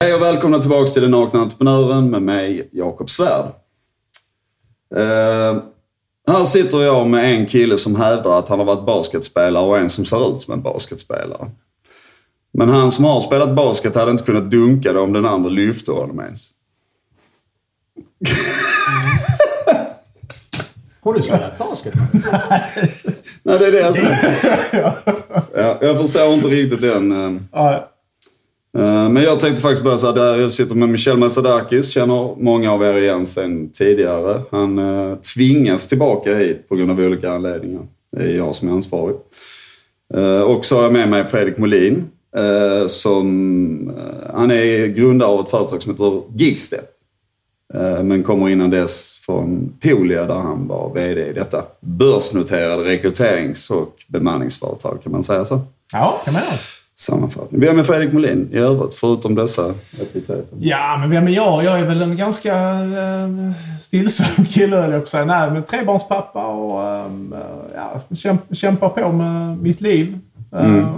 Hej och välkomna tillbaka till Den nakna entreprenören med mig, Jakob Svärd. Uh, här sitter jag med en kille som hävdar att han har varit basketspelare och en som ser ut som en basketspelare. Men han som har spelat basket hade inte kunnat dunka det om den andra lyfte honom ens. Har du spelat basket? Nej, det är det jag säger. Ja, jag förstår inte riktigt den. eh, Eh, men jag tänkte faktiskt börja så här, där jag sitter med Michel Masadakis, känner många av er igen sen tidigare. Han eh, tvingas tillbaka hit på grund av olika anledningar. Det är jag som är ansvarig. Eh, och så har jag med mig Fredrik Molin, eh, som, eh, han är grundare av ett företag som heter Gigstep. Eh, men kommer innan dess från Polia där han var VD i detta börsnoterade rekryterings och bemanningsföretag. Kan man säga så? Ja, kan man göra. Sammanfattning. Vem är Fredrik Molin i övrigt, förutom dessa epiteter? Ja, men vem är jag? Jag är väl en ganska eh, stillsam kille, höll jag på att säga. Nej, men trebarnspappa och eh, ja, kämp, kämpar på med mitt liv. Eh,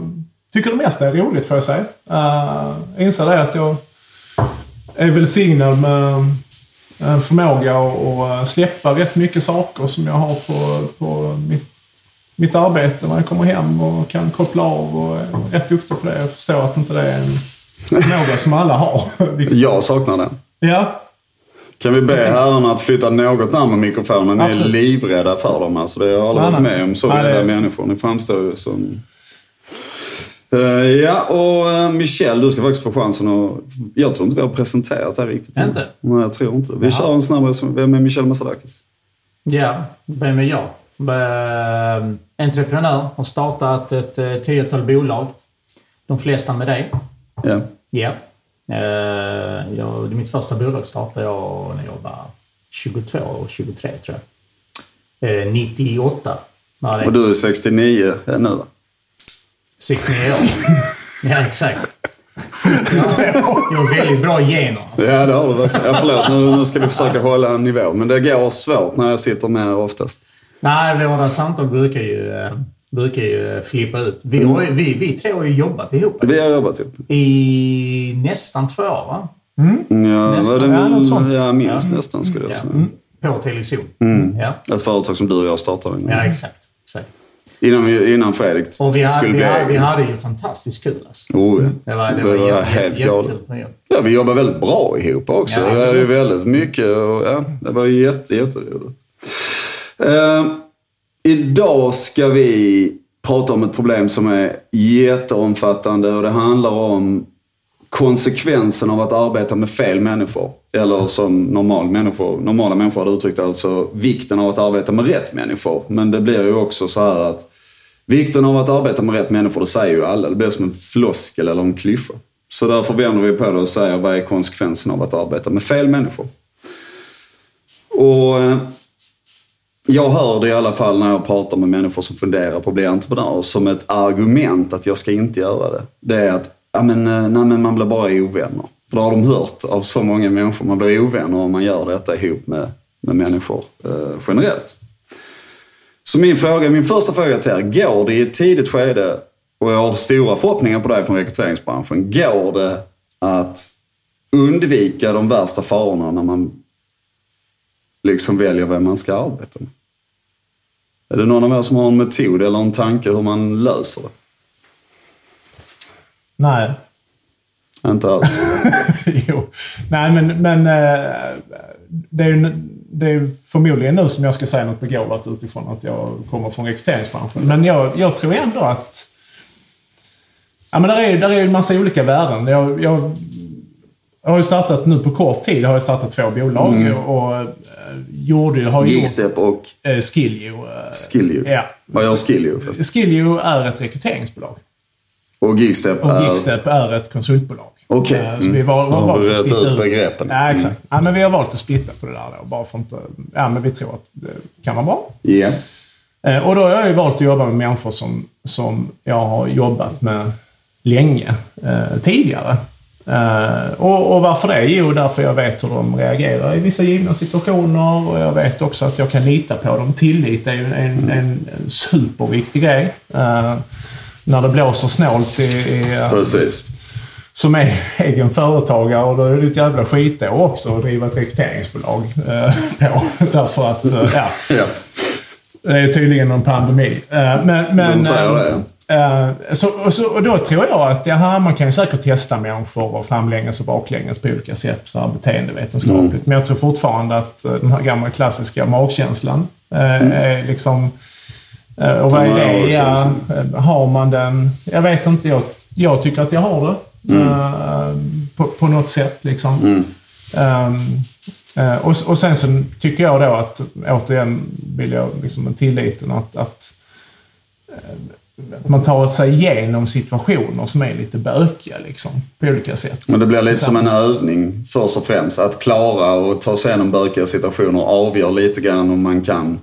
Tycker det mesta är roligt, får jag säga. Uh, jag inser det att jag är välsignad med en förmåga att släppa rätt mycket saker som jag har på, på mitt, mitt arbete när jag kommer hem och kan koppla av och är rätt duktig på det. Jag förstår att inte det är en förmåga som alla har. Vilket- Jag saknar den. Ja, Kan vi be herrarna att flytta något närmare mikrofonen? Ni är livrädda för dem. Alltså, det har jag aldrig Nej, varit med om. Så rädda människor. Ni framstår ju som... Eh, ja, och uh, Michel, du ska faktiskt få chansen att... Jag tror inte vi har presenterat det här riktigt. Inte? Nej, jag tror inte det. Vi Jaha. kör en snabb resumé. Vem är Michel Masadakis? Ja, vem är jag? Eh, entreprenör, har startat ett eh, tiotal bolag. De flesta med dig. Ja. Ja. Eh, jag, mitt första bolag startade jag när jag var 22 och 23 tror jag. Eh, 98 var det. Och du är 69 eh, nu va? 69 år. ja, exakt. Jag har väldigt bra gener. Alltså. Ja, det har du verkligen. Ja, förlåt, nu, nu ska vi försöka hålla en nivå. Men det går svårt när jag sitter med oftast. Nej, våra samtal brukar ju, eh, brukar ju flippa ut. Vi, har, ju- vi, vi tre har ju jobbat ihop Vi har jobbat ihop. i nästan två år, va? Ja, Nästan. var det Ja, något sånt. ja, minst nästan skulle jag Ja. säga. Mm. På Telezon. Ja. Ett företag som du och jag startade. ja, exakt. exakt. Innan, innan Fredrik Och vi hade, skulle vi, bli hade, vi egen. hade ju fantastiskt kul alltså. Oh, ja. Det var, det Det var, var jätte- helt jättekul galet. Ja, vi jobbar väldigt bra ihop också. Ja, vi hade absolut. väldigt mycket och ja, det var jätte, jätteroligt. Uh, idag ska vi prata om ett problem som är jätteomfattande och det handlar om konsekvensen av att arbeta med fel människor. Eller som normal människor, normala människor hade uttryckt alltså vikten av att arbeta med rätt människor. Men det blir ju också så här att Vikten av att arbeta med rätt människor, det säger ju alla. Det blir som en floskel eller en klyscha. Så därför vänder vi på det och säger vad är konsekvensen av att arbeta med fel människor? Och eh, jag hör det i alla fall när jag pratar med människor som funderar på att bli entreprenörer som ett argument att jag ska inte göra det. Det är att ja, men, eh, nej, men man blir bara ovänner. För det har de hört av så många människor. Man blir ovänner om man gör detta ihop med, med människor eh, generellt. Så min, fråga, min första fråga till er, går det i ett tidigt skede, och jag har stora förhoppningar på dig från rekryteringsbranschen, går det att undvika de värsta farorna när man liksom väljer vem man ska arbeta med? Är det någon av er som har en metod eller en tanke hur man löser det? nej. Inte alls. jo. Nej, men, men eh, det, är ju, det är förmodligen nu som jag ska säga något begåvat utifrån att jag kommer från rekryteringsbranschen. Men jag, jag tror ändå att... Ja, men där är, där är en massa olika värden. Jag, jag, jag har ju startat nu på kort tid har jag startat två bolag och, och eh, gjorde, har gjort Gigstep och eh, Skillio. eh, Skillio. Ja. Vad gör Skillio förresten? Skillio är ett rekryteringsbolag. Och Gigstep Och är... Gigstep är ett konsultbolag. Okej. Eh, Så vi var, Mm. var Har att rätt splitta ut begreppen? Ja, exakt. Ja, men vi har valt att splitta på det där då, bara för inte... Ja, men vi tror att det kan vara bra. Ja. Eh, Och då har jag ju valt att jobba med människor som, som jag har jobbat med länge eh, tidigare. Eh, och, och varför det? Jo, därför jag vet hur de reagerar i vissa givna situationer och jag vet också att jag kan lita på dem. Tillit är ju en, en, en superviktig grej. Eh, när det blåser snålt i, i, Precis. som är egen företagare och då är det ett jävla skitår också att driva ett rekryteringsbolag eh, på. Därför att, eh, ja. Ja. Det är tydligen någon pandemi. Eh, Men, men, De säger det. Eh, så, och, så, och då tror jag att jaha, man kan ju säkert testa människor och framlänges och baklänges på olika sätt, så här beteendevetenskapligt. Mm. Men jag tror fortfarande att eh, den här gamla klassiska magkänslan eh, är liksom... eh, Och vad är Mm. Det? Ja, eh, har man den? Jag vet inte. Jag, jag tycker att jag har det. Mm. På, på något sätt liksom. Eh, och, och sen så tycker jag då att, återigen vill jag liksom tilliten att, att att man tar sig igenom situationer som är lite bökiga liksom, på olika sätt. Men det blir lite som en övning först och främst. Att klara och ta sig igenom bökiga situationer avgör lite grann om man kan,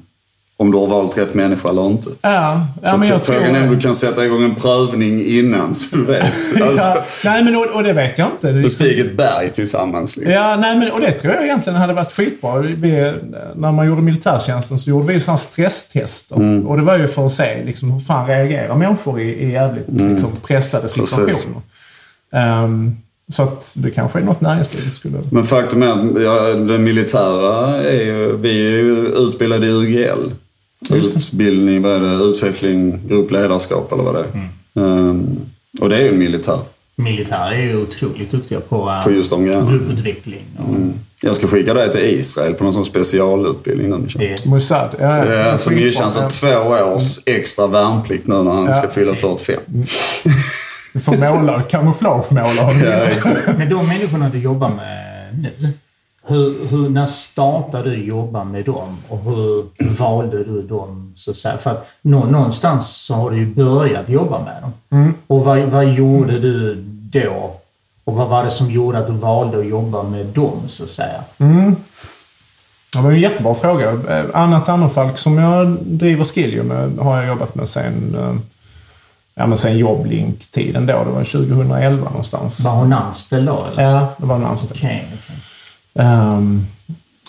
om du har valt rätt människa eller inte. Ja, ja Så men jag tror... frågan är om du kan sätta igång en prövning innan så du vet. Alltså, ja, nej, men och, och det vet jag inte. Är liksom- bestig ett berg tillsammans. Liksom. Ja, nej, men, och det tror jag egentligen hade varit skitbra. Vi, när man gjorde militärtjänsten så gjorde vi sådana stresstester. Mm. Och det var ju för att se liksom, hur fan reagerar människor i, i jävligt Mm. liksom, pressade situationer. Ehm, så att det kanske är något näringslivet skulle... Men faktum är att ja, det militära är ju, vi är ju utbildade i UGL. Utbildning, vad är det? Utveckling, gruppledarskap eller vad det är. Mm. Ehm, och det är ju en militär. Militär är ju otroligt duktiga på, eh, På just de grejerna. grupputveckling. Och Jag ska skicka dig till Israel på någon sån specialutbildning nu. Michel. det, Mossad. Ja, ja, som skitbra. Mischa, alltså två års extra värnplikt nu när han Ja. ska fylla 45. Du får måla, kamouflagemåla Ja, exakt. Men de människorna du jobbar med nu, hur, hur, när startade du jobba med dem och hur valde du dem? Så att säga? För att nå, någonstans så har du ju börjat jobba med dem. Och vad, vad gjorde du då? Och vad var det som gjorde att du valde att jobba med dem, så att säga? Ja, det var en jättebra fråga. Eh, Anna Tannerfalk som jag driver Skiljo med har jag jobbat med sen, eh, ja, men sen Jobblink-tiden då. Det var 2011 någonstans. Var hon anställd då, eller? Ja, det var en anställd. Okej, okej. Ehm,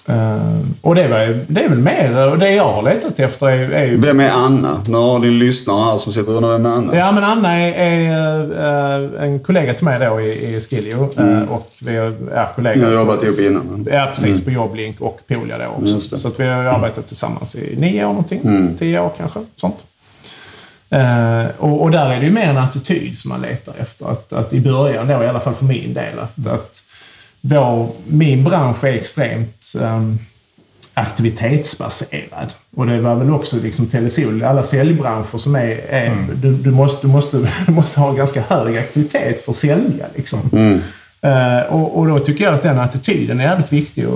ehm, och det, var, det är väl mer, och det jag har letat efter är, är ju... Vem är Anna? Nu har din lyssnare här som sitter och undrar vem är Anna? Ja, men Anna är, är eh, en kollega till mig då i, i Skiljo. eh, och vi är Ni kollegor. har jobbat ihop innan. Ja, precis. På Jobblink och Polia då också. Så att vi har arbetat tillsammans i nio år någonting. Tio år kanske. Sånt. Eh, och, och där är det ju mer en attityd som man letar efter. Att, att i början då, i alla fall för min del, att, att vår, min bransch är extremt um, aktivitetsbaserad. Och det var väl också liksom Telesol, alla säljbranscher som är... är du, du, måste, du, måste, du måste ha ganska hög aktivitet för att sälja. Liksom. Eh, och, och då tycker jag att den attityden är jävligt viktig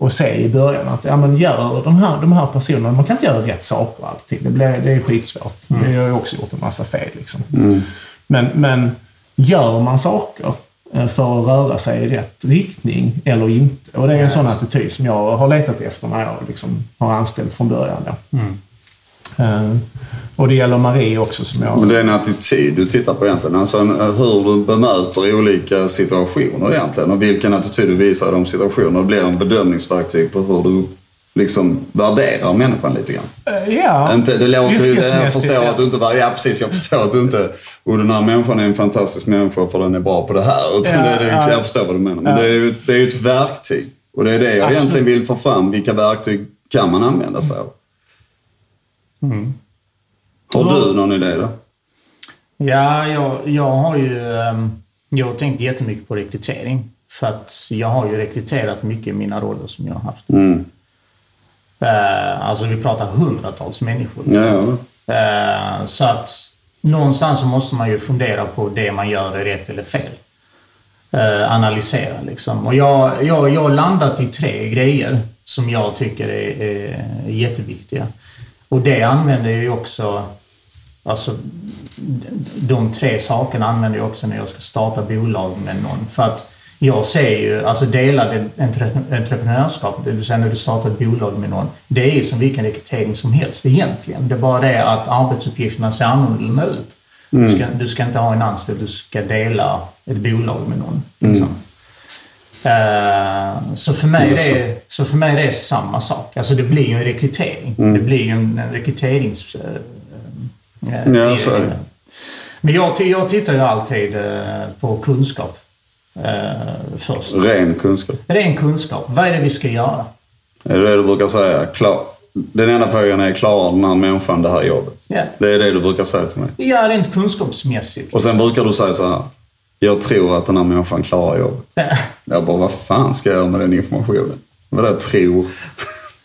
att, se i början. Att ja, men gör de här, de här personerna, man kan inte göra rätt saker alltid. Det, blir, det är skitsvårt. Det har jag också gjort en massa fel. Liksom. Men, men gör man saker för att röra sig i rätt riktning eller inte? Och det är en sån attityd som jag har letat efter när jag liksom har anställt från början. Då. Eh, och det gäller Marie också som jag... Men det är en attityd du tittar på egentligen. Alltså en, hur du bemöter olika situationer egentligen. Och vilken attityd du visar i de situationerna. Det blir en bedömningsverktyg på hur du liksom värderar människan lite grann. Eh, ja, Inte, det låter ju, jag förstår ja. att du inte var, ja precis, jag förstår att du inte, och den här människan är en fantastisk människa för den är bra på det här. Utan Ja, det, det, ja. jag förstår vad du menar. Men Ja. det är ju det är ju ett verktyg. Och det är det jag Absolut. egentligen vill få fram. Vilka verktyg kan man använda sig av? Mm. Har du någon idé då? Ja, jag, jag har ju ehm, jag har tänkt jättemycket på rekrytering. För att jag har ju rekryterat mycket i mina roller som jag har haft. Mm. Eh, alltså vi pratar hundratals människor. Liksom. ja. Eh, Så att någonstans så måste man ju fundera på det man gör är rätt eller fel. Eh, analysera liksom. Och jag, jag, jag har landat i tre grejer som jag tycker är, är jätteviktiga. Och det använder jag ju också, alltså de tre sakerna använder jag också när jag ska starta bolag med någon. För att jag ser ju, alltså entre- entreprenörskap, det vill säga när du startar ett bolag med någon, det är ju som vilken rekrytering som helst egentligen. Det är bara det att arbetsuppgifterna ser annorlunda ut. Du, ska, du ska inte ha en anställd, du ska dela ett bolag med någon. Liksom. Eh, så, för mig Just är det, så för mig är det samma sak. Alltså det blir ju en rekrytering. Det blir ju en, en rekryterings... eh, eh, Ja, så är det. Men jag, jag tittar ju alltid eh, på kunskap eh, först. Ren kunskap. Ren kunskap. Vad är det vi ska göra? Är det det du brukar säga? Klar. Den enda frågan är, klarar den här människan det här jobbet? Ja. Det är det du brukar säga till mig. Ja, rent kunskapsmässigt. Och sen brukar du säga så här. Jag tror att den här människan klarar jobbet. liksom. Jag bara, vad fan ska jag göra med den informationen? Vad det tror?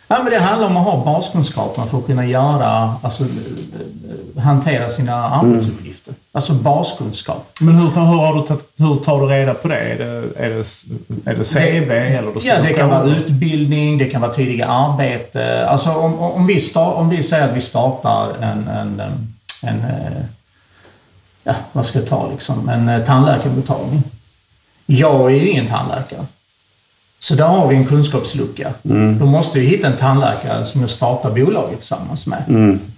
Ja, men det handlar om att ha baskunskaperna för att kunna göra, alltså, eh, hantera sina arbetsuppgifter. Alltså baskunskap. Men hur, hur, har du hur tar du reda på det? Är det, är det, är det CV eller du Ja, det kan vara utbildning, det kan vara tidiga arbete. Alltså om, om, vi, start, om vi säger att vi startar en, en, en eh, ja, vad ska jag ta liksom, en eh, tandläkarmottagning. Jag är ju ingen tandläkare. Så där har vi en kunskapslucka. Då måste vi hitta en tandläkare som jag startar bolaget tillsammans med.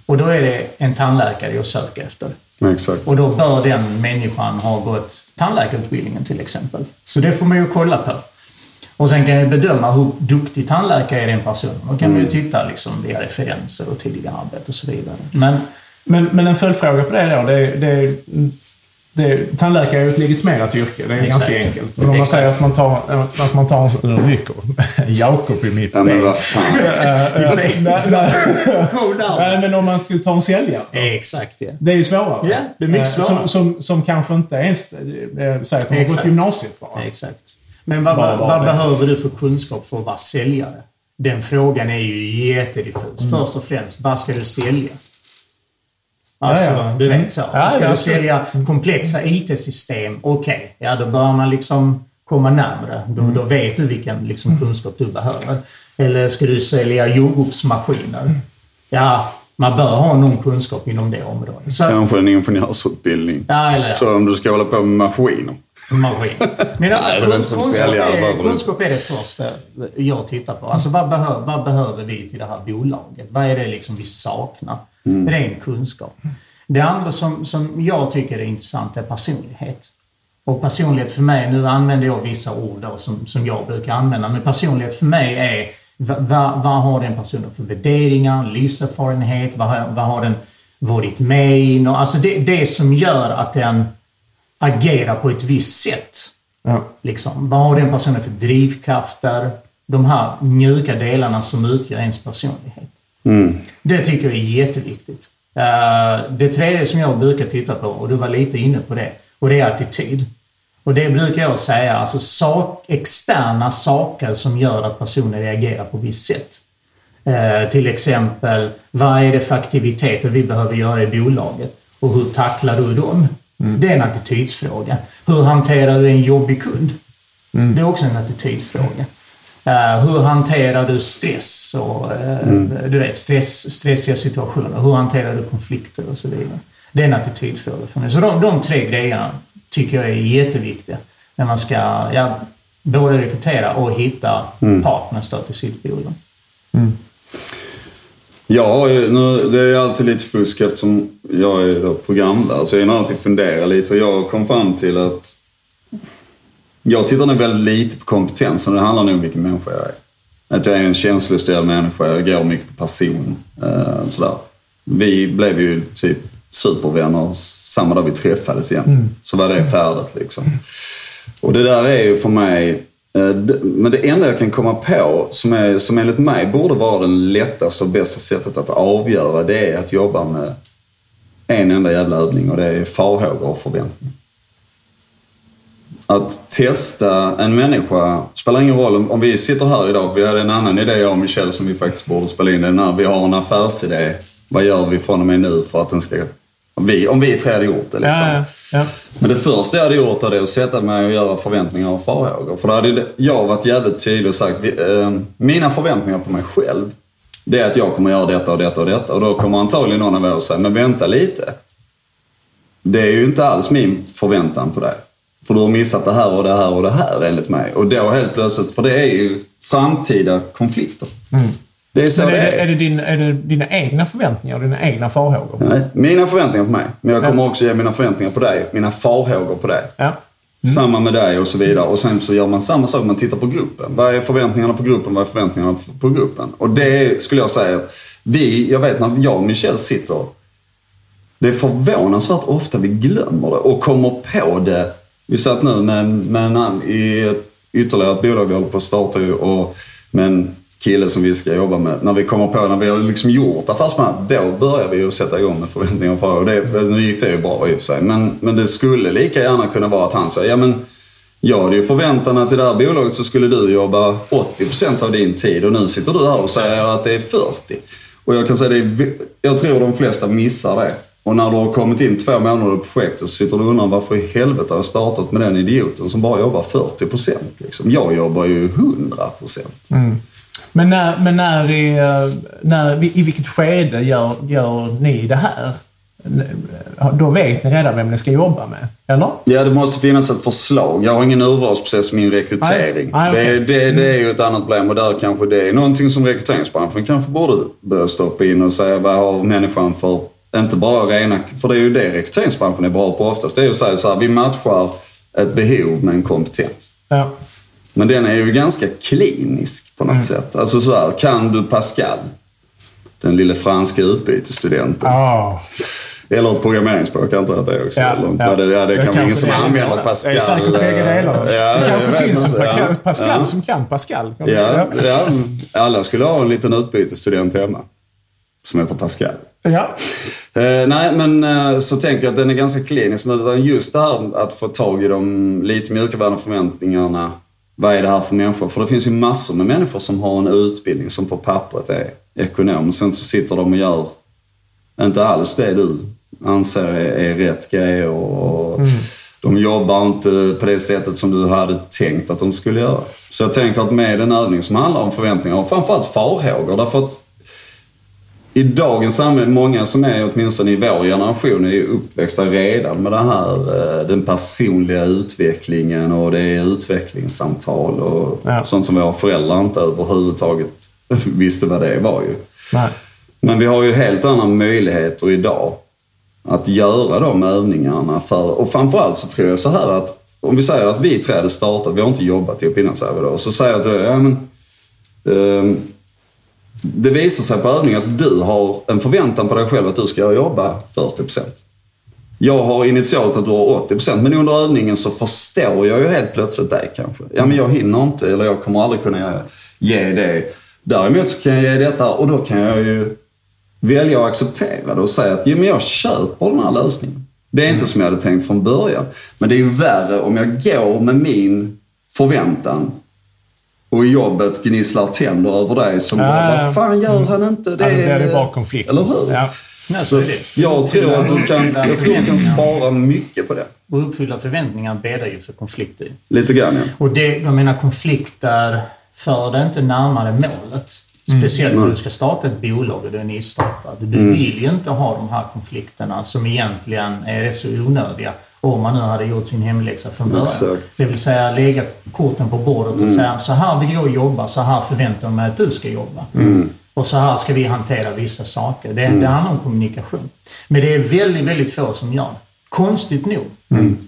Och då är det en tandläkare jag söker efter. Exakt. Och då bör den människan ha gått tandläkarutbildningen till exempel. Så det får man ju kolla på. Och sen kan jag bedöma hur duktig tandläkare är den personen. Då kan man ju titta liksom via referenser och tidigare arbete och så vidare. Men Men, men en följdfråga på det då. Det, det, det, tandläkare är ju ett legitimerat yrke. Det är Exakt. ganska enkelt. Men om man säger att man tar, att man tar en rycker Jakob i mitt Ja, men ben. vad fan. Eh, nej, nej. men om man ska ta en säljare. exakt ja. Det är ju svårare. Ja, det är mycket Eh, svårare. Som, som, som kanske inte ens säger att de har gått gymnasiet bara. Exakt. Men vad, Bara vad, vad behöver du för kunskap för att vara säljare? Den frågan är ju jättediffus. Mm. Först och främst, vad ska du sälja? Alltså, Ja, ja. du vet så. Ja, ska du sälja komplexa IT-system? Okej, ja då bör man liksom komma närmare. Då, Mm. då vet du vilken liksom, kunskap du behöver. Eller ska du sälja jordgubbsmaskiner? Ja, man bör ha någon kunskap inom det området. Så, Kanske en ingenjörsutbildning. ja, eller ja. Så om du ska hålla på med maskiner. maskin. Men det är väl inte som kunskap, säljare, kunskap är det första jag tittar på. Alltså vad, behöver, vad behöver vi till det här bolaget? Vad är det liksom vi saknar? Ren kunskap. Det andra som, som jag tycker är intressant är personlighet. Och personlighet för mig, nu använder jag vissa ord då som, som jag brukar använda, men personlighet för mig är vad, vad, har den personen för värderingar, livserfarenhet, vad, har- vad har den varit med i? Alltså det, det som gör att den agerar på ett visst sätt. Ja. Liksom, vad har den personen för drivkrafter? De här mjuka delarna som utgör ens personlighet. Det tycker jag är jätteviktigt. Eh, Det tredje som jag brukar titta på, och du var lite inne på det, och det är attityd. Och det brukar jag säga, alltså sak, externa saker som gör att personer reagerar på visst sätt. Eh, till exempel, vad är det för aktiviteter vi behöver göra i bolaget? Och hur tacklar du dem? Det är en attitydsfråga. Hur hanterar du en jobbig kund? Det är också en attitydfråga. Eh, hur hanterar du stress och eh, du vet, stress, stressiga situationer? Hur hanterar du konflikter och så vidare? Det är en attitydfråga för mig. Så de, de tre grejerna tycker jag är jätteviktiga när man ska ja, både rekrytera och hitta partners då till sitt bolag. Ja, nu, det är alltid lite fusk eftersom jag är då programlärare. Så jag är alltid fundera lite och jag kom fram till att jag tittar nog väldigt lite på kompetensen. Det handlar nog om vilken människa jag är. Att jag är en känslostyrd människa. Jag går mycket på person. Eh, sådär. Vi blev ju typ supervänner samma dag vi träffades igen. Så var det färdigt liksom. Och det där är ju för mig... eh, Men det enda jag kan komma på som, är, som enligt mig borde vara det lättaste och bästa sättet att avgöra det är att jobba med en enda jävla övning och det är farhågor och förväntningar. Att testa en människa, spelar ingen roll om, om vi sitter här idag, för vi hade en annan idé jag och Michelle som vi faktiskt borde spela in. Den här, vi har en affärsidé. Vad gör vi från och med nu för att den ska... Om vi, om vi tre hade gjort det liksom. Ja, ja, ja. Men det första jag hade gjort är att sätta mig och göra förväntningar och farhågor. För då hade jag varit jävligt tydlig och sagt, eh, mina förväntningar på mig själv, det är att jag kommer göra detta och detta och detta. Och då kommer antagligen någon av er att säga, men vänta lite. Det är ju inte alls min förväntan på dig. För du har missat det här och det här och det här enligt mig. Och då helt plötsligt, för det är ju framtida konflikter. Det är så Men är det är. det din, är det dina egna förväntningar och dina egna farhågor? Nej, mina förväntningar på mig. Men jag kommer också ge mina förväntningar på dig. Mina farhågor på dig. Ja. Samma med dig och så vidare. Och sen så gör man samma sak, man tittar på gruppen. Vad är förväntningarna på gruppen? Vad är förväntningarna på gruppen? Och det skulle jag säga, vi, jag vet när jag och Michelle sitter det är förvånansvärt ofta vi glömmer det och kommer på det. Vi satt nu med, med en, i ytterligare ett bolag vi håller på att starta och med en kille som vi ska jobba med. När vi kommer på, när vi har liksom gjort affärsplanen, då börjar vi ju sätta igång med förväntningar och frågor. Det, nu gick det ju bra i och för sig, men, men det skulle lika gärna kunna vara att han säger, ja men jag hade ju förväntan att i det här bolaget så skulle du jobba 80% av din tid och nu sitter du här och säger att det är 40. Och jag kan säga det, jag tror de flesta missar det. Och när du har kommit in två månader på projektet så sitter du och undrar varför i helvete har jag startat med den idioten som bara jobbar 40%. Liksom. Jag jobbar ju 100%. Mm. Men, när, men när, i, när, i vilket skede gör, gör ni det här? Då vet ni redan vem ni ska jobba med, eller? Ja, det måste finnas ett förslag. Jag har ingen urvalsprocess i min rekrytering. Nej. Nej, okay. det, det, det, är ju ett annat problem och där kanske det är någonting som rekryteringsbranschen kanske borde börja stoppa in och säga vad har människan för, inte bara rena, för det är ju det rekryteringsbranschen är bra på oftast. Det är ju att säga så här, vi matchar ett behov med en kompetens. Ja. Men den är ju ganska klinisk på något mm. sätt. Alltså så här, kan du Pascal? Den lille franska utbytesstudenten. Oh. Eller ett programmeringsspråk, jag antar att det är också. Ja, ja. Det, ja, det, det kan vara ingen som använder Pascal. Det är säkert bägge delarna. Ja, det kanske finns en Pascal ja. som kan Pascal. Ja, ja, alla skulle ha en liten utbytesstudent hemma. Som heter Pascal. Ja. Eh, nej, men eh, så tänker jag att den är ganska klinisk. Men just det här att få tag i de lite mjukare förväntningarna. Vad är det här för människor? För det finns ju massor med människor som har en utbildning som på pappret är ekonom. Sen så sitter de och gör inte alls det du anser är, är rätt grej. Och mm. De jobbar inte på det sättet som du hade tänkt att de skulle göra. Så jag tänker att med en övning som handlar om förväntningar och framförallt farhågor. Därför att i dagens samhälle, många som är åtminstone i vår generation, är uppväxta redan med det här, eh, den personliga utvecklingen och det är utvecklingssamtal och ja. sånt som våra föräldrar inte överhuvudtaget visste vad det var ju. Nej. Men vi har ju helt andra möjligheter idag att göra de övningarna för, och framförallt så tror jag så här att om vi säger att vi tre hade startat, vi har inte jobbat ihop innan säger vi då, så säger jag dig, ja men eh, det visar sig på övningen att du har en förväntan på dig själv att du ska jobba 40%. Jag har initialt att du har 80% men under övningen så förstår jag ju helt plötsligt dig kanske. Ja men jag hinner inte eller jag kommer aldrig kunna ge det. Däremot så kan jag ge detta och då kan jag ju välja att acceptera det och säga att ja, men jag köper den här lösningen. Det är inte som jag hade tänkt från början. Men det är ju värre om jag går med min förväntan och i jobbet gnisslar tänder över dig som bara, vad fan gör han inte det? Ja, då blir det bara konflikt. Eller hur? Ja. Så jag tror att du kan, jag tror du kan spara mycket på det. Och uppfylla förväntningar bäddar ju för konflikter. Lite grann ja. Och det, jag menar konflikter för det inte närmare målet. Mm. Speciellt mm. när du ska starta ett bolag och du är nystartad. Du mm. vill ju inte ha de här konflikterna som egentligen är rätt så onödiga. Om man nu hade gjort sin hemläxa från början. Exakt. Det vill säga lägga korten på bordet och mm. säga så här vill jag jobba, så här förväntar jag mig att du ska jobba. Mm. Och så här ska vi hantera vissa saker. Det, mm. det handlar om kommunikation. Men det är väldigt, väldigt få som gör det. Konstigt nog. Mm.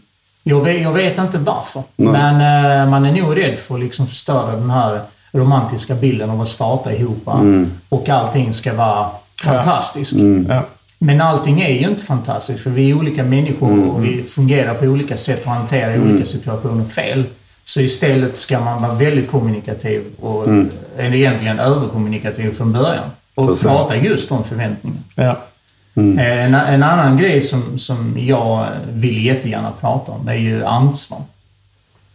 Jag, vet, jag vet inte varför. Men äh, man är nog rädd för att liksom förstöra den här romantiska bilden av att starta ihop mm. och allting ska vara fantastiskt. Mm. Ja. Men allting är ju inte fantastiskt för vi är olika människor mm. och vi fungerar på olika sätt och hanterar mm. olika situationer fel. Så istället ska man vara väldigt kommunikativ och mm. egentligen överkommunikativ från början. Och Precis. prata just om förväntningar. Ja. Mm. En, en, annan grej som, som jag vill jättegärna prata om är ju ansvar.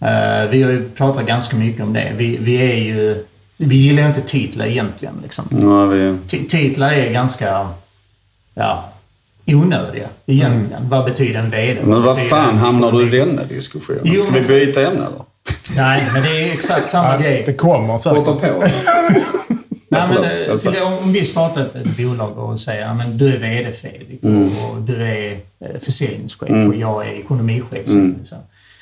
Uh, vi har ju pratat ganska mycket om det. Vi, vi är ju... Vi gillar ju inte titlar egentligen. Liksom. Ja, vi... Titlar är ganska... Ja, onödiga egentligen. Mm. Vad betyder en VD? Men vad fan hamnar du i denna diskussionen? Jo, Ska vi byta ämne eller? Nej, men det är exakt samma ja, grej. Det kommer säkert. Hoppa på. Nej, men, eh, alltså. Om vi startar ett, ett bolag och säger att du är VD Fredrik mm. och, du är eh, försäljningschef mm. och jag är ekonomichef. Mm.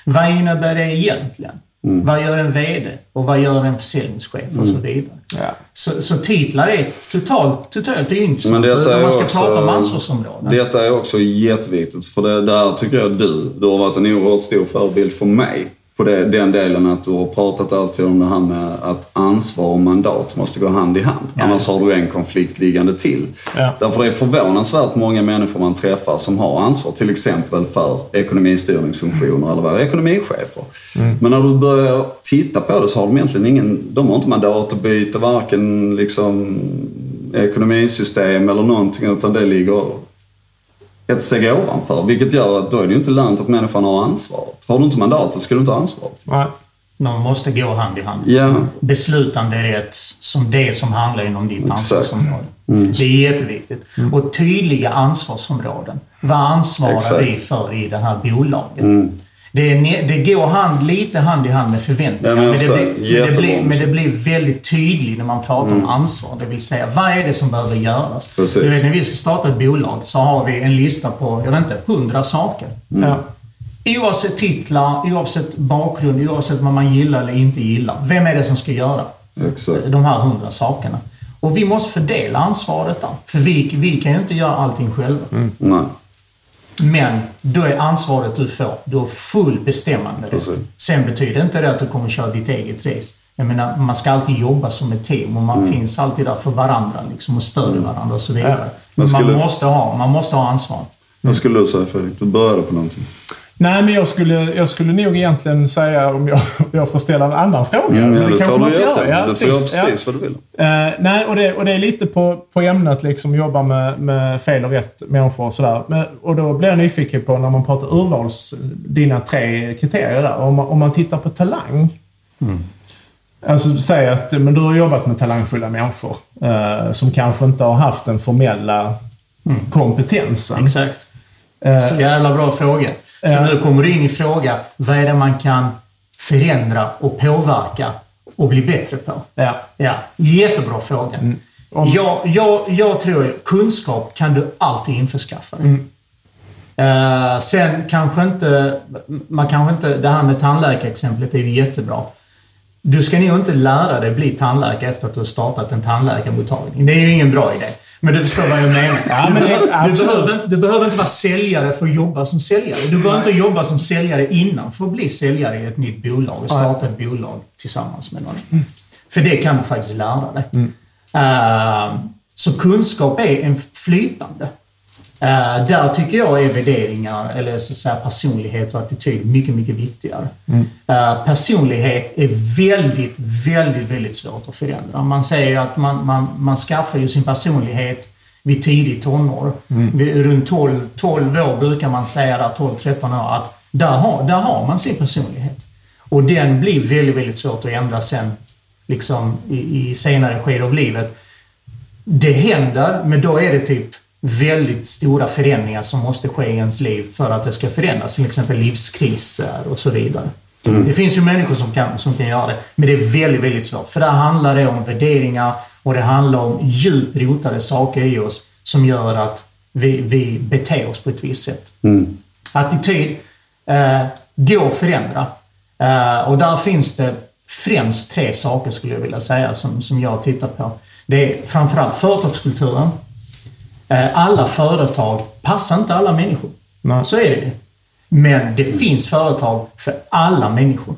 Vad innebär det egentligen? Mm. Vad gör en VD? Och vad gör en försäljningschef? Och så mm. vidare. Ja. Så, så, titlar är totalt, totalt ointressant. Men detta är man ska också, prata om ansvarsområden. Detta är också jätteviktigt. För det där tycker jag du, du har varit en oerhört stor förebild för mig. På det, den delen att du har pratat alltid om det här med att ansvar och mandat måste gå hand i hand. Ja. Annars har du en konflikt liggande till. Ja. Därför är det förvånansvärt många människor man träffar som har ansvar till exempel för ekonomistyrningsfunktioner eller vara ekonomichefer. Men när du börjar titta på det så har de egentligen ingen, de har inte mandat att byta varken liksom ekonomisystem eller någonting utan det ligger ett steg ovanför. Vilket gör att då är det ju inte lönt att människan har ansvaret. Har du inte mandatet ska du inte ha ansvaret. Nej. De måste gå hand i hand. Ja, Beslutande rätt som det som handlar inom ditt Exakt. ansvarsområde. Det är jätteviktigt. Och tydliga ansvarsområden. Vad ansvarar Exakt. vi för i det här bolaget? Det, det går hand, lite hand i hand med förväntningar. Ja, men men, det blir, men, det Jättebra blir, men det blir väldigt tydligt när man pratar om ansvar. Det vill säga, vad är det som behöver göras? Precis. Du vet, när vi ska starta ett bolag så har vi en lista på, jag vet inte, hundra saker. Ja. Oavsett titlar, oavsett bakgrund, oavsett vad man gillar eller inte gillar. Vem är det som ska göra exakt. de här hundra sakerna? Och vi måste fördela ansvaret där. För vi, vi kan ju inte göra allting själva. Nej. Men då är ansvaret du får, du har full bestämmande Precis. Sen betyder inte det att du kommer köra ditt eget race. Jag menar, man ska alltid jobba som ett team och man Mm. finns alltid där för varandra liksom, och stödjer varandra och så vidare. Ja. Skulle- man, måste ha, man måste ha ansvaret. Vad skulle du säga Fredrik? Du började på någonting. Nej, men jag skulle, jag skulle nog egentligen säga, om jag, jag får ställa en annan fråga. Mm, ja, Det det får du göra. Ja, du får göra Ja. precis vad du vill. Eh, nej, och det, och det är lite på, på ämnet liksom, jobba med, med fel och rätt människor och sådär. Men, och då blir jag nyfiken på när man pratar urvals, dina tre kriterier där. Om man, om man tittar på talang. Alltså säg att men du har jobbat med talangfulla människor eh, som kanske inte har haft den formella kompetensen. Exakt. Eh, Så jävla bra fråga. Ja. nu kommer du in i fråga, vad är det man kan förändra och påverka och bli bättre på? ja. Ja, jättebra fråga. Om- Jag, jag, jag tror kunskap kan du alltid införskaffa. Mm. Eh, sen kanske inte, man kanske inte, det här med tandläkarexemplet är ju jättebra. Du ska nog inte lära dig bli tandläkare efter att du har startat en tandläkarmottagning. Det är ju ingen bra idé. Men du förstår vad jag menar. Ja, men det- du, behöver, inte- du behöver inte vara säljare för att jobba som säljare. Du behöver inte jobba som säljare innan för att bli säljare i ett nytt bolag och starta ett bolag tillsammans med någon. För det kan du faktiskt lära dig. Eh, så kunskap är en flytande. Eh, där tycker jag är värderingar, eller så att säga personlighet och attityd mycket, mycket viktigare. Eh, personlighet är väldigt, väldigt, väldigt svårt att förändra. Man säger ju att man, man, man skaffar ju sin personlighet vid tidigt tonår. Vid, runt 12, 12 år brukar man säga, där 12-13 år, att där har, där har man sin personlighet. Och den blir väldigt, väldigt svårt att ändra sen, liksom i, i senare skede av livet. Det händer, men då är det typ väldigt stora förändringar som måste ske i ens liv för att det ska förändras. Till exempel livskriser och så vidare. Det finns ju människor som kan, som kan göra det, men det är väldigt, väldigt svårt. För där handlar det om värderingar och det handlar om djupt rotade saker i oss som gör att vi, vi beter oss på ett visst sätt. Attityd eh, går att förändra. Eh, och där finns det främst tre saker skulle jag vilja säga som, som jag tittar på. Det är framförallt företagskulturen. Eh, alla företag passar inte alla människor. Nej. Så är det ju. Men det finns företag för alla människor.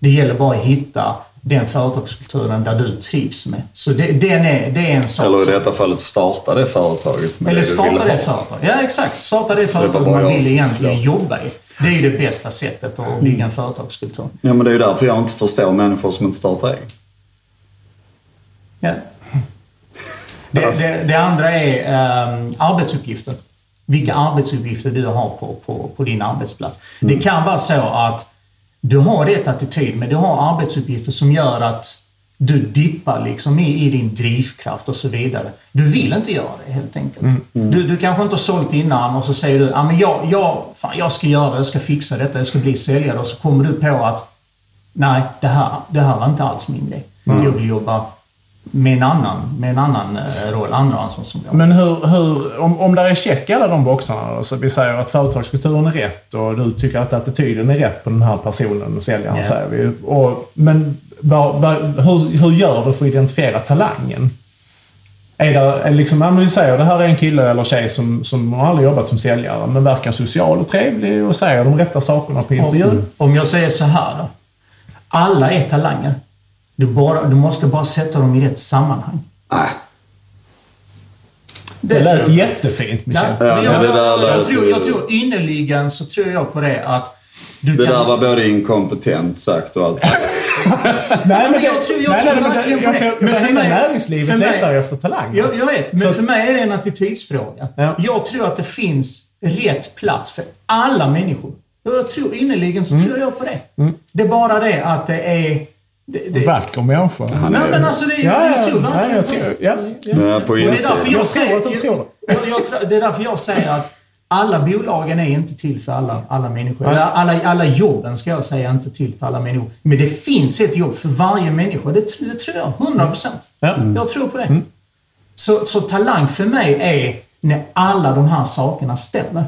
Det gäller bara att hitta den företagskulturen där du trivs med. Så det, den är, det är en sak. Eller i detta fallet starta det företaget med eller det du starta det ha. företag. Ja, exakt. Starta det Slippa företag bara man vill egentligen jobba i. Det är ju det bästa sättet att bygga en företagskultur. Ja, men det är ju därför jag inte förstår människor som inte startar eget. Ja. Det, Alltså. det, det andra är ehm, arbetsuppgifter. Vilka arbetsuppgifter du har på, på, på din arbetsplats. Det kan vara så att du har rätt attityd, men du har arbetsuppgifter som gör att du dippar liksom i, i din drivkraft och så vidare. Du vill inte göra det helt enkelt. Du, du kanske inte har sålt innan och så säger du att jag, jag, fan, jag ska göra det, jag ska fixa detta, jag ska bli säljare och så kommer du på att nej, det här, det här var inte alls min grej. Jag vill jobba med en annan, med en annan eh, roll, andra ansvarsområden. Men hur, hur, om, om där är check i alla de boxarna då, så vi säger att företagskulturen är rätt och du tycker att attityden är rätt på den här personen, säljaren Ja. säger vi. Och, men vad, vad, hur, hur gör du för att identifiera talangen? är det, är liksom, men vi säger det här är en kille eller tjej som, som har aldrig jobbat som säljare, men verkar social och trevlig och säger de rätta sakerna på intervjun. Om, om jag säger så här då. Alla är talanger. Du, bara, du måste bara sätta dem i rätt sammanhang. Nej. Det lät tror jag. jättefint, Michel. Ja, jag, det lät tror, ju- jag tror innerligen så tror jag på det att du Det kan... där var både inkompetent sagt och allt. Nej, men jag tror- jag nej, tror nej, men verkligen på det. jag, Men för mig- näringslivet för mig- letar efter talanger. Jag, jag vet, men Så- för mig är det en attitydsfråga. Ja. Jag tror att det finns rätt plats för alla människor. Jag tror innerligen så Mm. tror jag på det. Det är bara det att det är... Det, det, Vacker människa. Han nej är- men alltså det är, Ja, jag ja, tror ja, verkligen ja. Ja, på är insidan. jag, Jag säger, tror att de tror det. jag, jag, tror- det är därför jag säger att alla bolagen är inte till för alla, alla människor. Eller alla, alla jobben ska jag säga är inte till för alla människor. Men det finns ett jobb för varje människa. Det, det tror jag. 100 procent. Ja. Mm. Jag tror på det. Så, så talang för mig är när alla de här sakerna stämmer.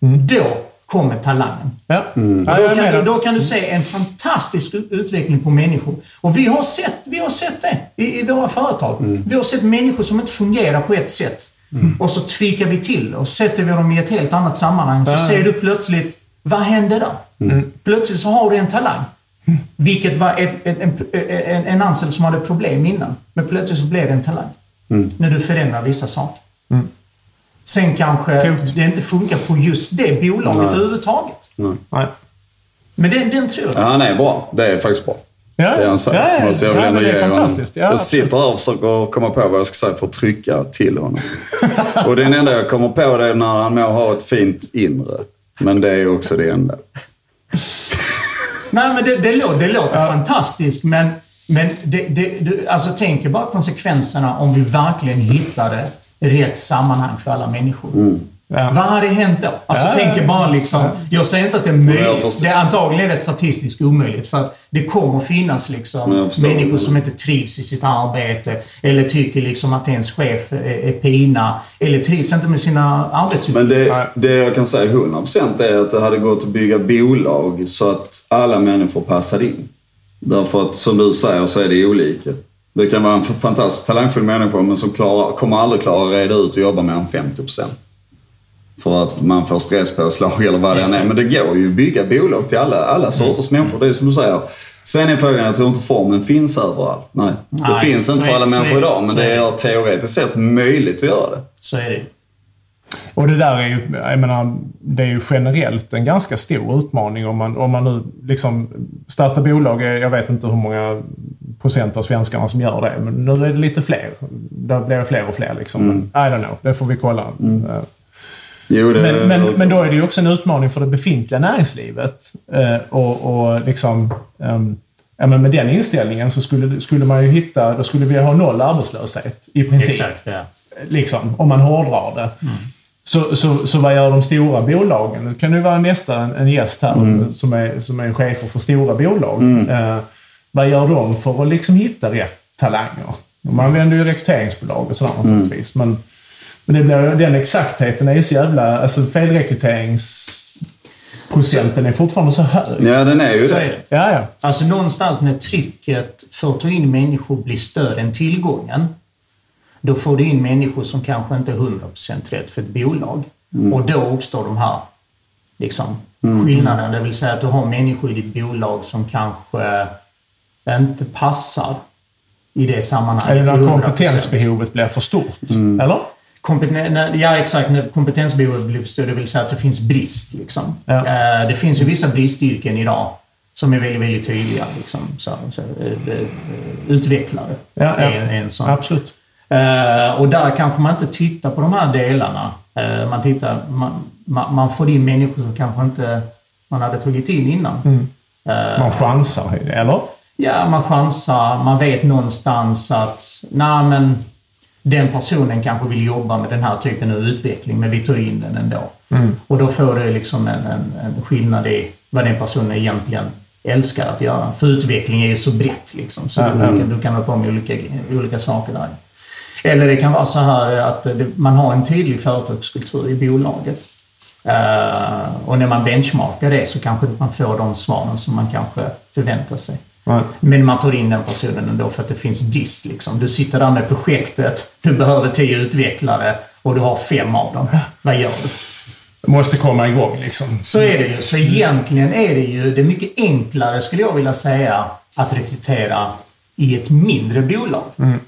Då kommer talangen. Ja. Ja, då, kan, du- då kan du se en fantastisk utveckling på människor. Och vi har sett, vi har sett det i, i våra företag. Vi har sett människor som inte fungerar på ett sätt. Och så tweakar vi till och sätter vi dem i ett helt annat sammanhang. Så ser du plötsligt, vad hände där? Plötsligt så har du en talang. Vilket var ett, ett, en, en, en anställd som hade problem innan. Men plötsligt så blev det en talang. När du förändrar vissa saker. Sen kanske Coolt. det inte funkar på just det bolaget Nej. överhuvudtaget. Nej. Men den, den tror jag. Ja, är bra. Det är faktiskt bra. Ja, Det han säger. ja, ja, Måste jag ja, väl ändå det ge honom. Ja, jag sitter här och försöker komma på vad jag ska säga för att trycka till honom. och det enda jag kommer på det är när han må ha ett fint inre. Men det är också det enda. Nej, men det, det, låter, det låter fantastiskt, men, men det, det, du, alltså, tänk bara konsekvenserna om vi verkligen hittade rätt sammanhang för alla människor. Ja. Vad hade hänt då? Alltså, Ja, tänk er ja, bara liksom... Jag säger inte att det är möjligt. Det är antagligen är det statistiskt omöjligt. För att det kommer finnas liksom människor som inte trivs i sitt arbete. Eller tycker liksom att ens chef är, är pina. Eller trivs inte med sina arbetsuppgifter. Men det, det jag kan säga 100% är att det hade gått att bygga bolag så att alla människor passade in. Därför att som du säger så är det olika. Det kan vara en fantastiskt talangfull människa men som klarar, kommer aldrig klara att reda ut och jobba mer än 50%. För att man får stresspåslag eller vad det än är. Men det går ju att bygga bolag till alla, alla sorters människor. Det är som du säger. Sen är frågan, jag tror inte formen finns överallt. Nej. Det Nej, finns så inte för alla människor idag. Men det det. är teoretiskt sett möjligt att göra det. Så är det Och det där är ju, jag menar, det är ju generellt en ganska stor utmaning om man, om man nu liksom startar bolag. Jag vet inte hur många procent av svenskarna som gör det, men nu är det lite fler. Det blir fler och fler liksom. Men I don't know, det får vi kolla. Eh, Jo, det Men, men, men då är det ju också en utmaning för det befintliga näringslivet. Eh, och, och liksom, ehm, ja, men med den inställningen så skulle, skulle man ju hitta, då skulle vi ha noll arbetslöshet i princip. Exakt, ja. Liksom, om man hårdrar det. Så, så, så vad gör de stora bolagen? Nu kan ju vara nästa en, en gäst här som, är, som är chefer för stora bolag. Eh, vad gör de för att liksom hitta rätt talanger? De använder ju rekryteringsbolag och sådär naturligtvis. Men, men det blir, den exaktheten är ju så jävla... Alltså felrekryteringsprocenten är fortfarande så hög. Ja, den är ju Så är det. det. Ja, ja. Alltså någonstans när trycket för att ta in människor blir större än tillgången. Då får du in människor som kanske inte är 100% rätt för ett bolag. Och då uppstår de här liksom, skillnaderna. Det vill säga att du har människor i ditt bolag som kanske inte passar i det sammanhanget. Eller när 100%. kompetensbehovet blir för stort. Eller? Kompeten- när- ja, exakt. När kompetensbehovet blir för stort, det vill säga att det finns brist. Liksom. Ja. Eh, det finns ju vissa bristyrken idag som är väldigt, väldigt tydliga. Liksom. Så, så, eh, eh, utvecklare Ja, ja. är en sån. Absolut. Eh, och där kanske man inte tittar på de här delarna. Eh, man, tittar, man, man, man får in människor som kanske inte man hade tagit in innan. Mm. Eh, Man chansar, eller? Ja, man chansar. Man vet någonstans att nej, men den personen kanske vill jobba med den här typen av utveckling, men vi tar in den ändå. Och då får du liksom en, en, en skillnad i vad den personen egentligen älskar att göra. För utveckling är ju så brett liksom, så du, kan, du kan ha på med olika, olika saker där. Eller det kan vara så här att man har en tydlig företagskultur i bolaget. Eh, och när man benchmarkar det så kanske man får de svaren som man kanske förväntar sig. Nej. Men man tar in den personen ändå för att det finns brist. Liksom. Du sitter där med projektet, du behöver tio utvecklare och du har fem av dem. Vad gör du? Måste komma igång liksom. Så är det ju. Så egentligen är det ju det är mycket enklare, skulle jag vilja säga, att rekrytera i ett mindre bolag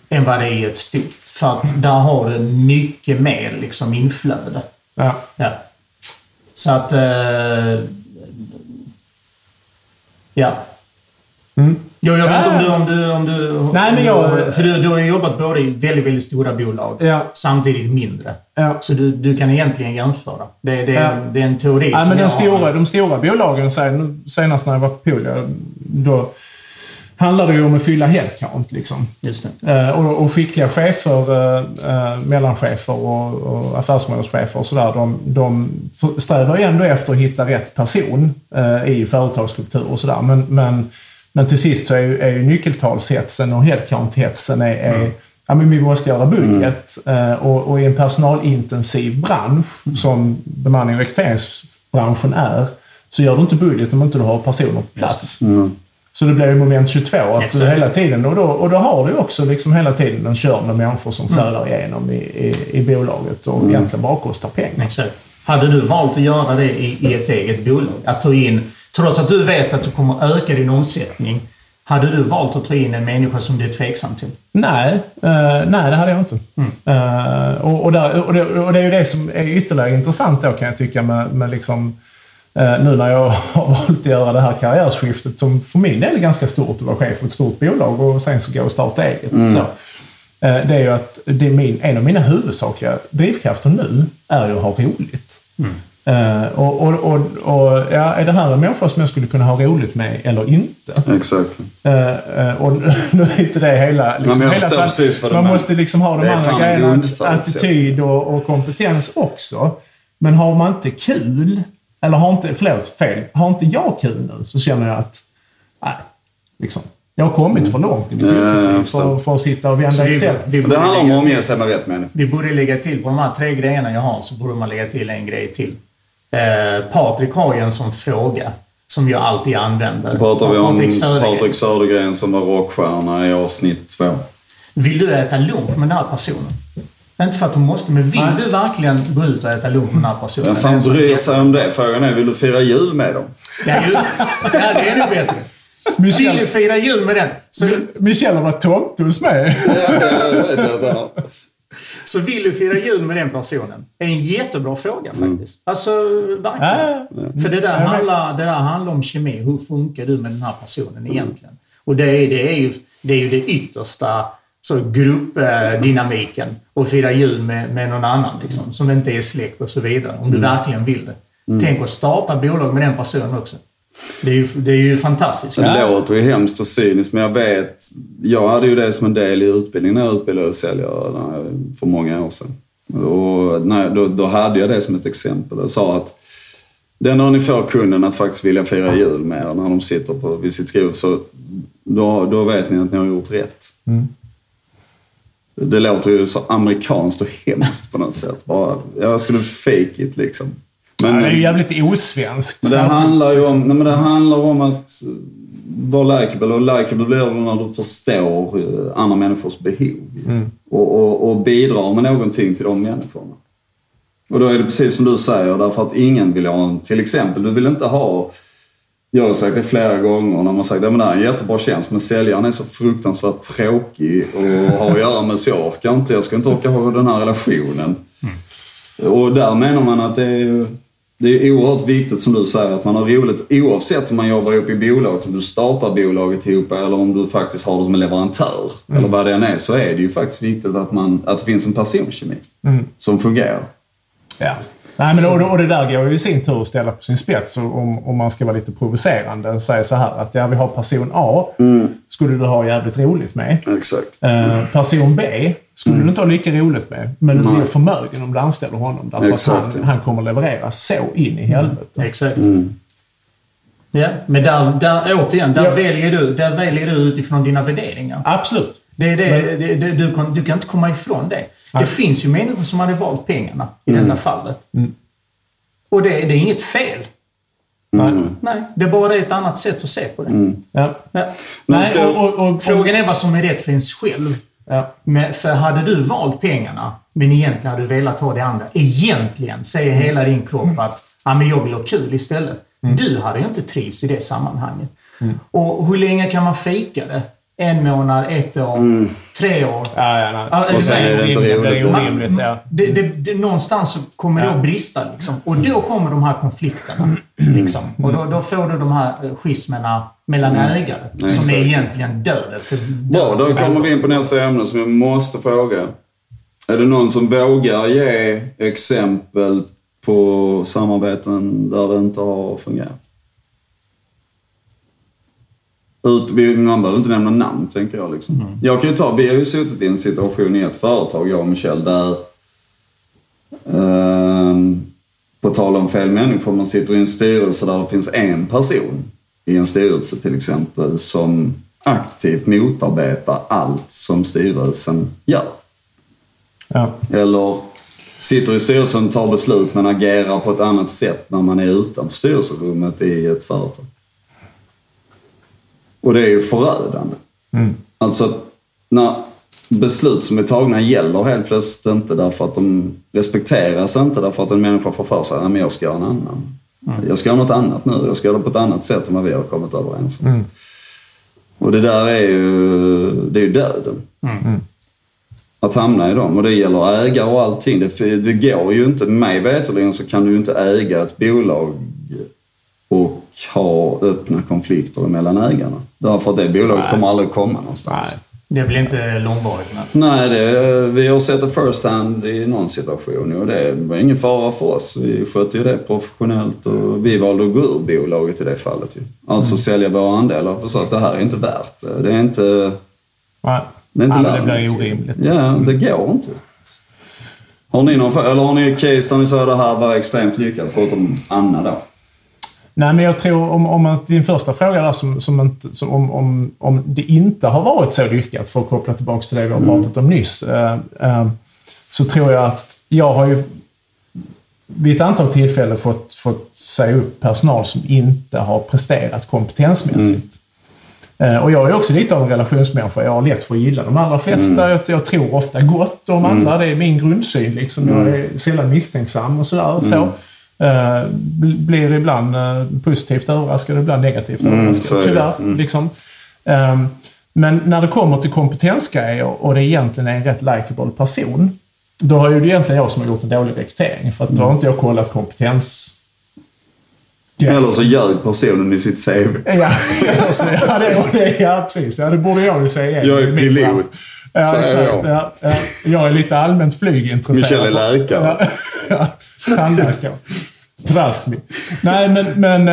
än vad det är i ett stort. För att där har du mycket mer liksom inflöde. Ja. Ja. Så att... Eh, ja. Mm. Jo, jag vet inte om Ja, du... Om du, om du Nej, men jag- För du, du har ju jobbat både i väldigt, väldigt stora bolag Ja. samtidigt mindre. Ja. Så du, du kan egentligen jämföra. Det, det, Ja. det är en teori Ja, som men den jag stora, har. de stora bolagen, senast när jag var på Poolia, då handlar det ju om att fylla headcount. Liksom. Eh, och, och skickliga chefer, eh, eh, mellanchefer och, och affärsområdeschefer och sådär, de, de strävar ju ändå efter att hitta rätt person eh, i företagsstruktur och sådär. Men, men, men till sist så är ju, är ju nyckeltalshetsen och headcount-hetsen är, är Ja, men vi måste göra budget. Eh, och, och i en personalintensiv bransch, som bemanning och rekryteringsbranschen är, så gör du inte budget om inte du har personer på plats. Så det blir ju moment 22. Att du hela tiden, och, då, och då har du också liksom hela tiden en kör med människor som flödar igenom i, i, i bolaget och egentligen bara kostar pengar. Exakt. Hade du valt att göra det i, i ett eget bolag? Att ta in, trots att du vet att du kommer öka din omsättning, hade du valt att ta in en människa som du är tveksam till? Nej, eh, nej det hade jag inte. Eh, och, och, där, och, det, och det är ju det som är ytterligare intressant då kan jag tycka med, med liksom, nu när jag har valt att göra det här karriärskiftet som för min del är ganska stort att vara chef för ett stort bolag och sen så gå och starta eget. Så. Eh, Det är ju att det är min, en av mina huvudsakliga drivkrafter nu är ju att ha roligt. Eh, och, och, och, och ja, är det här en människa som jag skulle kunna ha roligt med eller inte? Exakt. Eh, eh, och nu är inte det hela... Liksom, jag hela förstår san- precis vad du Man måste liksom ha de andra grejerna. Attityd och, och kompetens också. Men har man inte kul, eller har inte, förlåt, fel. Har inte jag kul nu så känner jag att, nej, liksom. Jag har kommit för långt i mitt yrkesliv för, för att sitta och vända vi, Excel. vi, Det handlar om lägga att till, omge sig med rätt människor. vi borde lägga till, på de här tre grejerna jag har, så borde man lägga till en grej till. Eh, Patrik har ju en sån fråga som jag alltid använder. Pratar vi om Patrik Södergren. Patrik Södergren som var rockstjärna i avsnitt två. Vill du äta lunch med den här personen? Inte för att du måste, men vill Nej. du verkligen gå ut och äta lunch med den här personen? Vem Det fan bryr sig om det? Frågan är, vill du fira jul med dem? Ja, just Ja, det är nog bättre. Vill du fira jul med den? Så, Michelle har varit tomte hos mig. jag vet så vill du fira jul med den personen? Det är en jättebra fråga faktiskt. Alltså, verkligen. Ja, För det där, handlar, det där handlar om kemi. Hur funkar du med den här personen egentligen? Och det är, det är, ju, det är ju det yttersta så gruppdynamiken. Att fira jul med, med någon annan liksom, som inte är släkt och så vidare. Om du verkligen vill det. Tänk att starta bolag med den personen också. Det är ju, det är ju fantastiskt. Det låter ju hemskt och cyniskt, men jag vet... Jag hade ju det som en del i utbildningen när jag utbildade säljare jag- för många år sedan. Och när, då, då hade jag det som ett exempel. Jag sa att den dagen ni får kunden att faktiskt vilja fira jul med er när de sitter på, vid sitt skrov, så då, då vet ni att ni har gjort rätt. Det låter ju så amerikanskt och hemskt på något sätt. Bara, jag skulle fake it liksom. Men, Ja, det är ju jävligt osvenskt. men det handlar ju om, nej, men det handlar om att vara likeable. Och likeable blir du när du förstår eh, andra människors behov. Och, och, och bidrar med någonting till de människorna. Och då är det precis som du säger, därför att ingen vill ha en... Till exempel, du vill inte ha... Jag har sagt det flera gånger när man sagt att det är en jättebra tjänst, men säljaren är så fruktansvärt tråkig och har att göra med så jag orkar inte. Jag ska inte orka ha den här relationen. Och där menar man att det är, det är oerhört viktigt som du säger att man har roligt oavsett om man jobbar ihop i bolag, om du startar bolaget ihop eller om du faktiskt har det som en leverantör. Eller vad det än är så är det ju faktiskt viktigt att, man, att det finns en personkemi som fungerar. Ja. Nej, men och, och det där går ju i sin tur att ställa på sin spets om, om man ska vara lite provocerande. Säga så här att ja, vi har person A, skulle du ha jävligt roligt med. Exakt. Eh, person B skulle du inte ha lika roligt med, men du blir förmögen om du anställer honom. Därför Exakt, att han, han kommer leverera så in i helvete. Exakt. Ja, men där, där, återigen, där, Ja. väljer du, där väljer du utifrån dina värderingar. Absolut. Det, är det, det, det, du, kan, du kan inte komma ifrån det. Det finns ju människor som hade valt pengarna i detta fallet. Och det, är inget fel. Nej, det är bara ett annat sätt att se på det. Ja. Ja. Nej, och, och, och, Frågan är vad som är rätt för ens själv. ja. Men, för hade du valt pengarna, men egentligen hade du velat ha det andra. Egentligen säger hela din kropp att ah, men jag vill ha kul istället. Du hade inte trivts i det sammanhanget. Och hur länge kan man fika det? En månad, ett år, tre år? Ja, ja, nej. Ja, Och sen är det inte roligt. orimligt. Ja. Det, det, det, någonstans kommer det att brista. Liksom. Och då kommer de här konflikterna. Liksom. Och då, då får du de här eh, schismerna mellan ägare. som exakt. är egentligen döden. För, Bra, då kommer vi in på nästa ämne som jag måste fråga. Är det någon som vågar ge exempel på samarbeten där det inte har fungerat? Ut, vi, man behöver inte nämna namn, tänker jag. Liksom. Jag kan ju ta, vi har ju suttit i en situation i ett företag, jag och Michel, där ehm, på tal om fel människor, man sitter i en styrelse där det finns en person i en styrelse till exempel som aktivt motarbetar allt som styrelsen gör. Ja. Eller sitter i styrelsen och tar beslut men agerar på ett annat sätt när man är utanför styrelserummet i ett företag. Och det är ju förödande. Alltså, när beslut som är tagna gäller helt plötsligt inte därför att de respekteras inte därför att en människa får för sig att jag ska göra en annan. Jag ska göra något annat nu. Jag ska göra det på ett annat sätt än vad vi har kommit överens om. Och det där är ju, det är ju döden. Att hamna i dem. Och det gäller ägare och allting. Det, det går ju inte, mig veterligen så kan du ju inte äga ett bolag ha öppna konflikter mellan ägarna. Därför att det bolaget kommer aldrig komma någonstans. Nej. Det väl inte långvarigt. Men. Nej, det, vi har sett det first hand i någon situation och det var ingen fara för oss. Vi skötte ju det professionellt och vi valde att gå ur bolaget i det fallet. Ju. Alltså sälja våra andelar för så att det här är inte värt det. Det är inte, Nej. det är inte men det blir orimligt. Ja, det går inte. Har ni någon, eller har ni case där ni säger att det här var extremt lyckat förutom Anna då? Nej, men jag tror om, om din första fråga där som, som, inte, som om, om, om det inte har varit så lyckat, för att koppla tillbaka till det vi har pratat om nyss, eh, eh, så tror jag att jag har ju vid ett antal tillfällen fått, fått säga upp personal som inte har presterat kompetensmässigt. Eh, Och jag är också lite av en relationsmänniska. Jag har lätt för att gilla de allra flesta. Jag, jag tror ofta gott om andra. Det är min grundsyn. Liksom. Jag är sällan misstänksam och sådär. Så. Eh, bl- blir ibland eh, positivt överraskad och ibland negativt är överraskad. Tyvärr. Liksom. Ehm, men när det kommer till kompetensgrejer och det egentligen är en rätt likeable person. Då har ju det egentligen jag som har gjort en dålig rekrytering. För att då har inte jag kollat kompetens... Eller så ljög personen i sitt CV. Ja, ja, det, ja precis. Ja, det borde jag ju säga. Jag är pilot, Ja, säger exakt. jag. Ja, ja. Jag är lite allmänt flygintresserad. Michel är läkare. Ja, ja, tandläkare. Trust me. Nej, men... men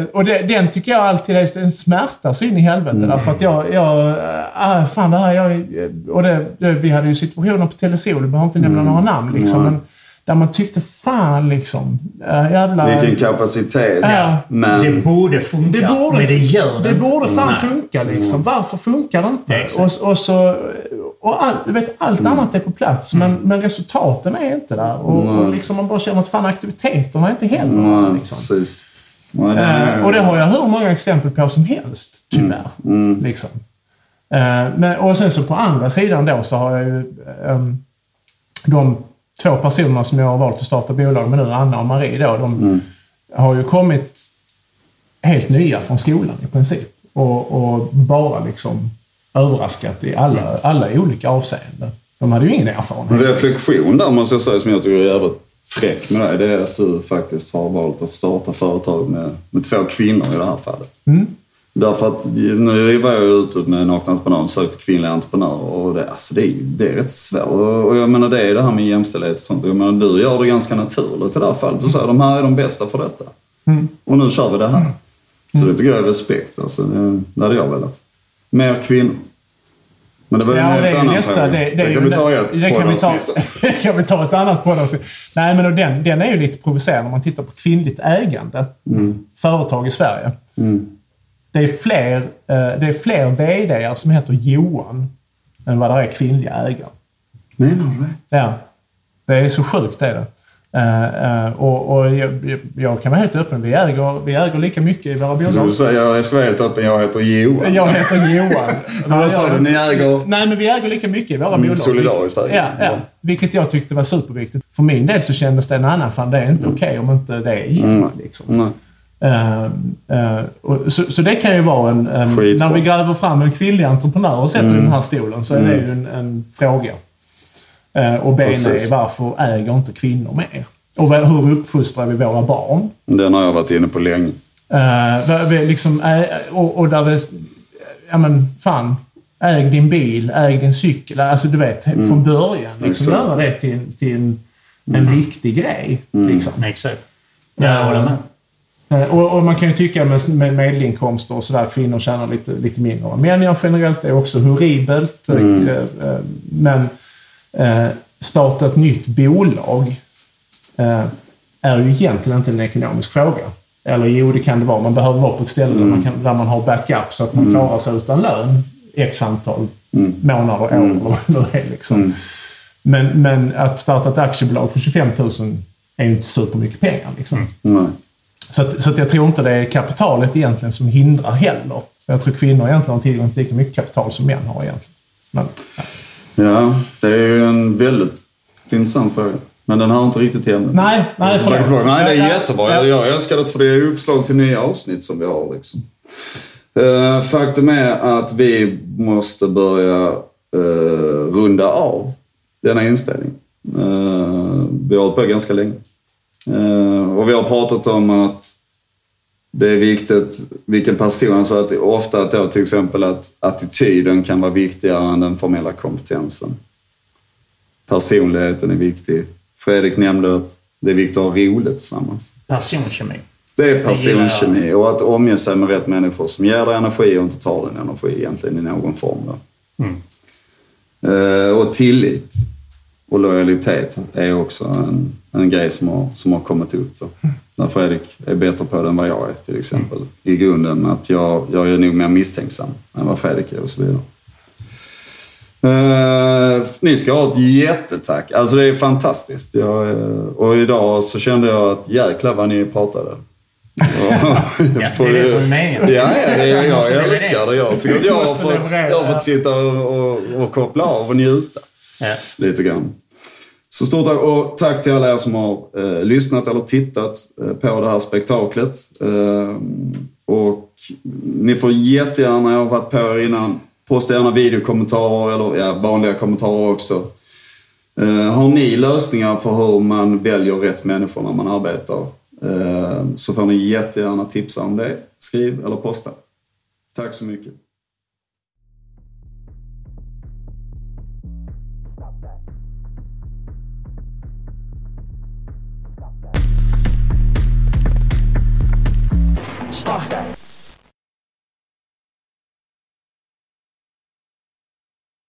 eh, och det, den tycker jag alltid är, den smärtar så in i helvete. Mm. Därför att jag... jag äh, fan, det här... Jag, och det, det, vi hade ju situationer på Telesol, vi behöver inte nämna Mm. några namn liksom. Men, där man tyckte fan liksom... Äh, jävla... Vilken kapacitet. Ja. Men... Det borde funka, Det borde, men det gör det det borde fan Nej. funka liksom. Varför funkar det inte? Exakt. Och, och så... Och allt, du vet, allt annat är på plats, men, men resultaten är inte där. Och, och liksom man bara känner att fan aktiviteterna är inte heller. Nej, Liksom. precis. Det Eh, är- och det har jag hur många exempel på som helst, tyvärr. Liksom. Eh, men, och sen så på andra sidan då så har jag ju ehm, de två personerna som jag har valt att starta bolag med nu, Anna och Marie då, de har ju kommit helt nya från skolan i princip. Och, och bara liksom överraskat i alla, alla olika avseenden. De hade ju ingen En erfarenhet. reflektion där måste jag säga som jag tycker är jävligt fräck med dig. Det är att du faktiskt har valt att starta företag med, med två kvinnor i det här fallet. Därför att nu var jag ute med Nakna Entreprenören och sökte kvinnliga entreprenörer och det, alltså det, är, det är rätt svårt. Och jag menar det är det här med jämställdhet och sånt. Jag menar du gör det ganska naturligt i det här fallet. Du säger de här är de bästa för detta. Och nu kör vi det här. Så det tycker jag är respekt. Alltså, det, det hade jag velat. Mer kvinnor. Men det var ju en Ja, det helt annan nästa. fråga. Det, det, är kan vi ta i ett det kan vi ta, det kan vi ta ett annat poddavsnitt. Nej, men den, den är ju lite provocerande om man tittar på kvinnligt ägande. Företag i Sverige. Det är fler, eh, det är fler VD som heter Johan än vad det är kvinnliga ägare. Menar du det? Ja. Det är så sjukt är det. Uh, uh, och, och jag, jag, kan vara helt öppen. Vi äger, vi äger lika mycket i våra bolag. Så du säger, jag ska vara helt öppen, jag heter Johan. Jag heter Johan. Vad sa du? Ni äger? Nej, men vi äger lika mycket i våra Mm, bolag. solidariskt äger Ja, ja. Vilket jag tyckte var superviktigt. För min del så kändes det, nej, nej, fan det är inte okej om inte det är giltigt. Mm. Liksom. Uh, uh, och, så, så det kan ju vara en... en när vi gräver fram en kvinnlig entreprenör och sätter Mm. i den här stolen så är det ju en, en fråga. Uh, och ben Precis. är varför äger inte kvinnor mer? Och hur uppfostrar vi våra barn? Den har jag varit inne på länge. Uh, vi liksom, och, och där det... Ja men fan. Äg din bil, äg din cykel. Alltså du vet, från början. Liksom göra det till, till en, en viktig grej. Liksom. Exakt. Jag håller med. Eh, Och, och man kan ju tycka med, med medelinkomster och sådär, kvinnor tjänar lite, lite mindre. Män gör generellt det också horribelt. eh, eh, Men eh, starta ett nytt bolag eh, är ju egentligen inte en ekonomisk fråga. Eller jo, det kan det vara. Man behöver vara på ett ställe där, man kan, där man har backup så att man klarar sig utan lön x antal månader, år eller vad det nu är. Liksom. Men, men att starta ett aktiebolag för 25 000 är ju inte supermycket pengar. Liksom. Nej. Så, att, så att jag tror inte det är kapitalet egentligen som hindrar heller. Jag tror kvinnor egentligen har tillgång till lika mycket kapital som män har egentligen. Men, ja. Ja, det är ju en väldigt intressant fråga. Men den hör inte riktigt ämnet. Nej, nej, förlåt. Nej, det är jättebra. ja. Jag, jag älskar det för det är uppslag till nya avsnitt som vi har. Liksom. Eh, faktum är att vi måste börja eh, runda av denna inspelning. Uh, vi har hållit på ganska länge. Eh, och vi har pratat om att det är viktigt vilken person, alltså att ofta att då till exempel att attityden kan vara viktigare än den formella kompetensen. Personligheten är viktig. Fredrik nämnde att det är viktigt att ha roligt tillsammans. Personkemi. Det är personkemi och att omge sig med rätt människor som ger dig energi och inte tar din energi egentligen i någon form. Mm. Eh, och tillit och lojalitet är också en, en grej som har, som har kommit upp. Då. Där Fredrik är bättre på det än vad jag är till exempel. I grunden att jag, jag är nog mer misstänksam än vad Fredrik är och så vidare. Eh, ni ska ha ett jättetack. Alltså det är fantastiskt. Jag, eh, och idag så kände jag att jäklar vad ni pratade. Ja, det är det som är meningen. Ja, ja det, jag, måste jag leverera. älskar det. Jag tycker att jag har fått, jag har fått sitta och, och, och koppla av och njuta Ja. lite grann. Så stort tack och tack till alla er som har eh, lyssnat eller tittat eh, på det här spektaklet. Eh, och ni får jättegärna, jag har varit på er innan, posta gärna videokommentarer eller ja, vanliga kommentarer också. Eh, har ni lösningar för hur man väljer rätt människor när man arbetar eh, så får ni jättegärna tipsa om det. Skriv eller posta. Tack så mycket. stop that.